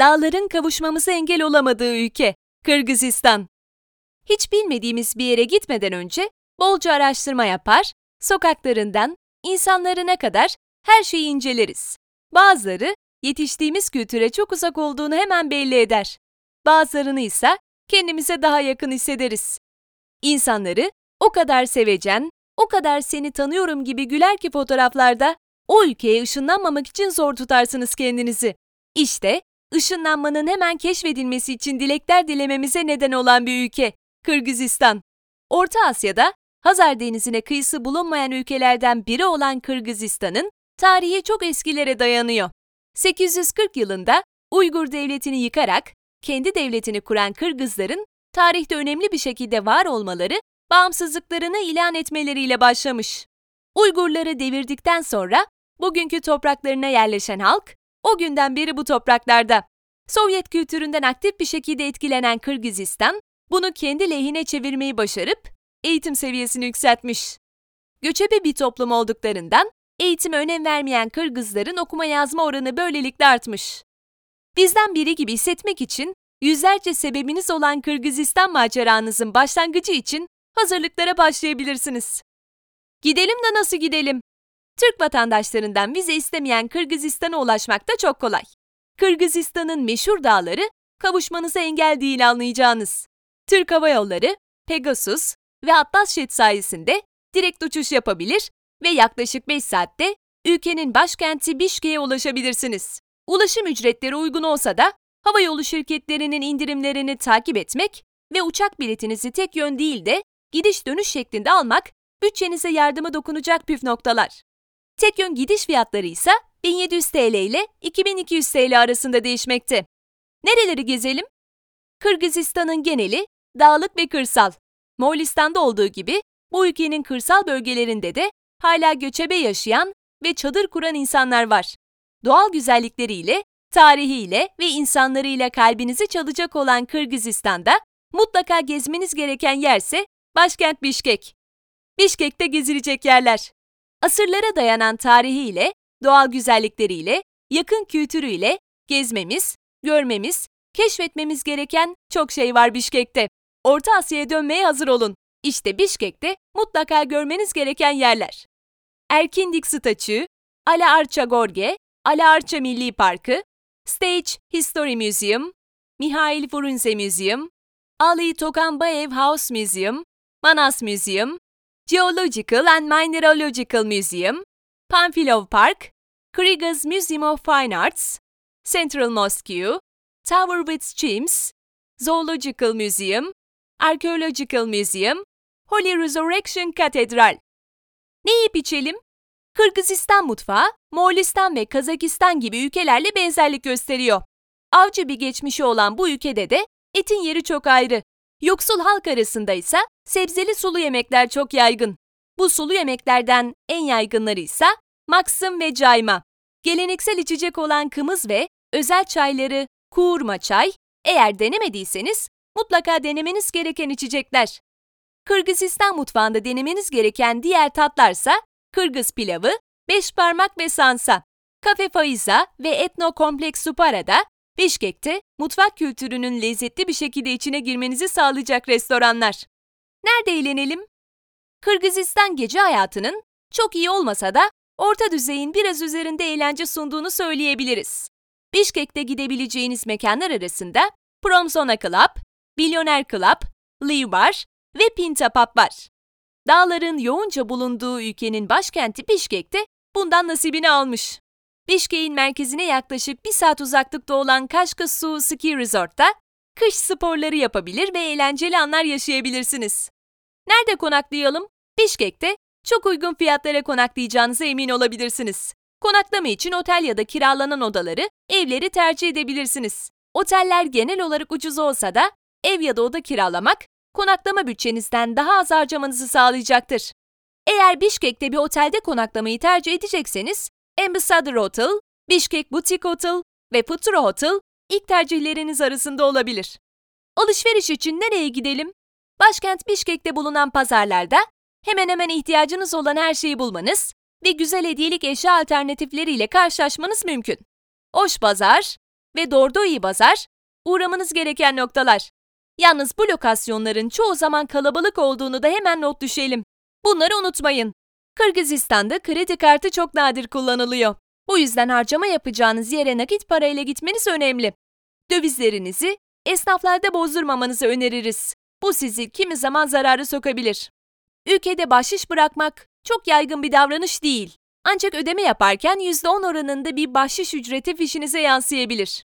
Dağların kavuşmamıza engel olamadığı ülke, Kırgızistan. Hiç bilmediğimiz bir yere gitmeden önce bolca araştırma yapar, sokaklarından insanlarına kadar her şeyi inceleriz. Bazıları yetiştiğimiz kültüre çok uzak olduğunu hemen belli eder. Bazılarını ise kendimize daha yakın hissederiz. İnsanları o kadar sevecen, o kadar seni tanıyorum gibi güler ki fotoğraflarda o ülkeye ışınlanmamak için zor tutarsınız kendinizi. İşte ışınlanmanın hemen keşfedilmesi için dilekler dilememize neden olan bir ülke, Kırgızistan. Orta Asya'da Hazar Denizi'ne kıyısı bulunmayan ülkelerden biri olan Kırgızistan'ın tarihi çok eskilere dayanıyor. 840 yılında Uygur devletini yıkarak kendi devletini kuran Kırgızların tarihte önemli bir şekilde var olmaları bağımsızlıklarını ilan etmeleriyle başlamış. Uygurları devirdikten sonra bugünkü topraklarına yerleşen halk o günden beri bu topraklarda. Sovyet kültüründen aktif bir şekilde etkilenen Kırgızistan bunu kendi lehine çevirmeyi başarıp eğitim seviyesini yükseltmiş. Göçebe bir toplum olduklarından eğitime önem vermeyen Kırgızların okuma yazma oranı böylelikle artmış. Bizden biri gibi hissetmek için yüzlerce sebebiniz olan Kırgızistan maceranızın başlangıcı için hazırlıklara başlayabilirsiniz. Gidelim de nasıl gidelim? Türk vatandaşlarından vize istemeyen Kırgızistan'a ulaşmak da çok kolay. Kırgızistan'ın meşhur dağları kavuşmanıza engel değil anlayacağınız. Türk Hava Yolları, Pegasus ve Atlas Jet sayesinde direkt uçuş yapabilir ve yaklaşık 5 saatte ülkenin başkenti Bişkek'e ulaşabilirsiniz. Ulaşım ücretleri uygun olsa da havayolu şirketlerinin indirimlerini takip etmek ve uçak biletinizi tek yön değil de gidiş dönüş şeklinde almak bütçenize yardımı dokunacak püf noktalar. Tek yön gidiş fiyatları ise 1700 TL ile 2200 TL arasında değişmekte. Nereleri gezelim? Kırgızistan'ın geneli dağlık ve kırsal. Moğolistan'da olduğu gibi bu ülkenin kırsal bölgelerinde de hala göçebe yaşayan ve çadır kuran insanlar var. Doğal güzellikleriyle, tarihiyle ve insanlarıyla kalbinizi çalacak olan Kırgızistan'da mutlaka gezmeniz gereken yerse başkent Bişkek. Bişkek'te gezilecek yerler. Asırlara dayanan tarihiyle, doğal güzellikleriyle, yakın kültürüyle gezmemiz, görmemiz, keşfetmemiz gereken çok şey var Bişkek'te. Orta Asya'ya dönmeye hazır olun. İşte Bişkek'te mutlaka görmeniz gereken yerler. Erkindik Statü, Ala Arça Gorge, Ala Arça Milli Parkı, Stage History Museum, Mihail Frunze Museum, Ali Tokanbayev House Museum, Manas Museum, Geological and Mineralogical Museum, Pamphilov Park, Krieger's Museum of Fine Arts, Central Mosque, Tower with Chimes, Zoological Museum, Archaeological Museum, Holy Resurrection Cathedral. Ne yiyip içelim? Kırgızistan mutfağı, Moğolistan ve Kazakistan gibi ülkelerle benzerlik gösteriyor. Avcı bir geçmişi olan bu ülkede de etin yeri çok ayrı. Yoksul halk arasında ise sebzeli sulu yemekler çok yaygın. Bu sulu yemeklerden en yaygınları ise maksım ve cayma. Geleneksel içecek olan kımız ve özel çayları kuğurma çay, eğer denemediyseniz mutlaka denemeniz gereken içecekler. Kırgızistan mutfağında denemeniz gereken diğer tatlarsa Kırgız pilavı, beş parmak ve sansa, kafe faiza ve etno kompleks suparada, Bişkek'te mutfak kültürünün lezzetli bir şekilde içine girmenizi sağlayacak restoranlar. Nerede eğlenelim? Kırgızistan gece hayatının çok iyi olmasa da orta düzeyin biraz üzerinde eğlence sunduğunu söyleyebiliriz. Bişkek'te gidebileceğiniz mekanlar arasında Promzona Club, Milyoner Club, Live Bar ve Pinta Pub var. Dağların yoğunca bulunduğu ülkenin başkenti Bişkek'te bundan nasibini almış. Bişkek'in merkezine yaklaşık bir saat uzaklıkta olan Kaşkasu Ski Resort'ta kış sporları yapabilir ve eğlenceli anlar yaşayabilirsiniz. Nerede konaklayalım? Bişkek'te çok uygun fiyatlara konaklayacağınıza emin olabilirsiniz. Konaklama için otel ya da kiralanan odaları, evleri tercih edebilirsiniz. Oteller genel olarak ucuz olsa da ev ya da oda kiralamak konaklama bütçenizden daha az harcamanızı sağlayacaktır. Eğer Bişkek'te bir otelde konaklamayı tercih edecekseniz Ambassador Hotel, Bişkek Boutique Hotel ve Futura Hotel ilk tercihleriniz arasında olabilir. Alışveriş için nereye gidelim? Başkent Bişkek'te bulunan pazarlarda hemen hemen ihtiyacınız olan her şeyi bulmanız ve güzel hediyelik eşya alternatifleriyle karşılaşmanız mümkün. Oş Pazar, ve Dordoi Bazar uğramanız gereken noktalar. Yalnız bu lokasyonların çoğu zaman kalabalık olduğunu da hemen not düşelim. Bunları unutmayın. Kırgızistan'da kredi kartı çok nadir kullanılıyor. Bu yüzden harcama yapacağınız yere nakit parayla gitmeniz önemli. Dövizlerinizi esnaflarda bozdurmamanızı öneririz. Bu sizi kimi zaman zarara sokabilir. Ülkede bahşiş bırakmak çok yaygın bir davranış değil. Ancak ödeme yaparken %10 oranında bir bahşiş ücreti fişinize yansıyabilir.